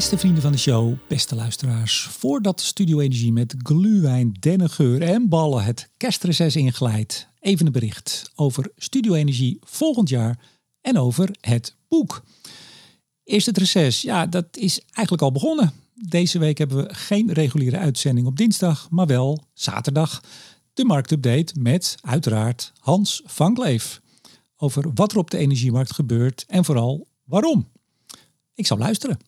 Beste vrienden van de show, beste luisteraars. Voordat Studio Energie met gluwijn, dennengeur en ballen het kerstreces inglijdt, even een bericht over Studio Energie volgend jaar en over het boek. Eerst het reces, ja, dat is eigenlijk al begonnen. Deze week hebben we geen reguliere uitzending op dinsdag, maar wel zaterdag. De marktupdate met uiteraard Hans van Kleef. Over wat er op de energiemarkt gebeurt en vooral waarom. Ik zal luisteren.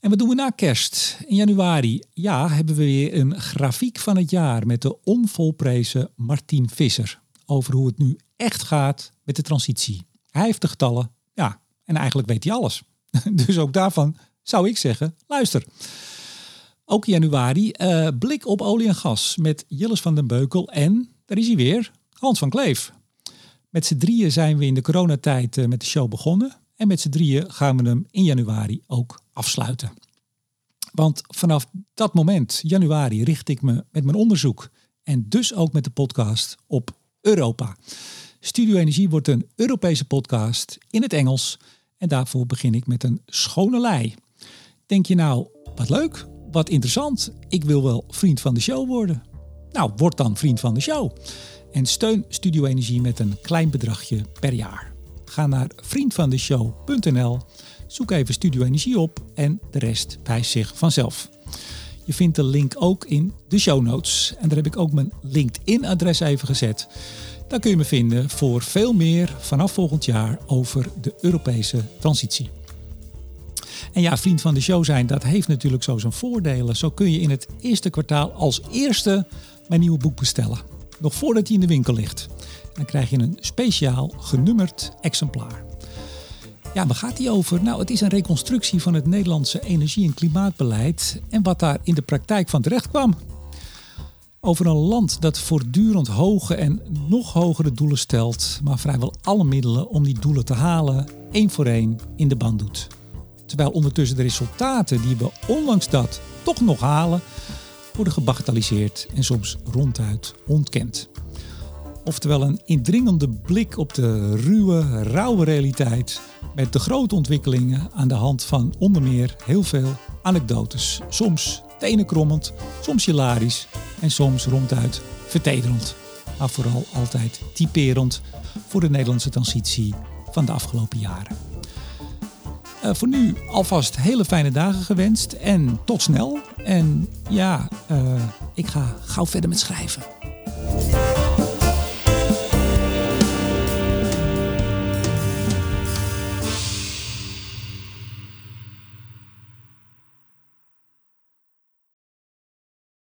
En wat doen we na kerst? In januari, ja, hebben we weer een grafiek van het jaar met de onvolprezen Martin Visser. Over hoe het nu echt gaat met de transitie. Hij heeft de getallen, ja, en eigenlijk weet hij alles. Dus ook daarvan zou ik zeggen, luister. Ook januari, uh, blik op olie en gas met Jilles van den Beukel en, daar is hij weer, Hans van Kleef. Met z'n drieën zijn we in de coronatijd uh, met de show begonnen. En met z'n drieën gaan we hem in januari ook afsluiten. Want vanaf dat moment, januari, richt ik me met mijn onderzoek en dus ook met de podcast op Europa. Studio Energie wordt een Europese podcast in het Engels en daarvoor begin ik met een schone lei. Denk je nou, wat leuk, wat interessant, ik wil wel vriend van de show worden. Nou, word dan vriend van de show en steun Studio Energie met een klein bedragje per jaar. Ga naar vriendvandeshow.nl, zoek even Studio Energie op en de rest wijst zich vanzelf. Je vindt de link ook in de show notes en daar heb ik ook mijn LinkedIn-adres even gezet. Daar kun je me vinden voor veel meer vanaf volgend jaar over de Europese transitie. En ja, vriend van de show zijn, dat heeft natuurlijk zo zijn voordelen. Zo kun je in het eerste kwartaal als eerste mijn nieuwe boek bestellen. Nog voordat hij in de winkel ligt. Dan krijg je een speciaal genummerd exemplaar. Ja, waar gaat die over? Nou, het is een reconstructie van het Nederlandse energie- en klimaatbeleid en wat daar in de praktijk van terecht kwam. Over een land dat voortdurend hoge en nog hogere doelen stelt, maar vrijwel alle middelen om die doelen te halen één voor één in de band doet. Terwijl ondertussen de resultaten die we ondanks dat toch nog halen, worden gebagatelliseerd en soms ronduit ontkend. Oftewel een indringende blik op de ruwe, rauwe realiteit met de grote ontwikkelingen aan de hand van onder meer heel veel anekdotes. Soms tenenkrommend, soms hilarisch en soms ronduit vertederend. Maar vooral altijd typerend voor de Nederlandse transitie van de afgelopen jaren. Uh, voor nu alvast hele fijne dagen gewenst en tot snel. En ja, uh, ik ga gauw verder met schrijven.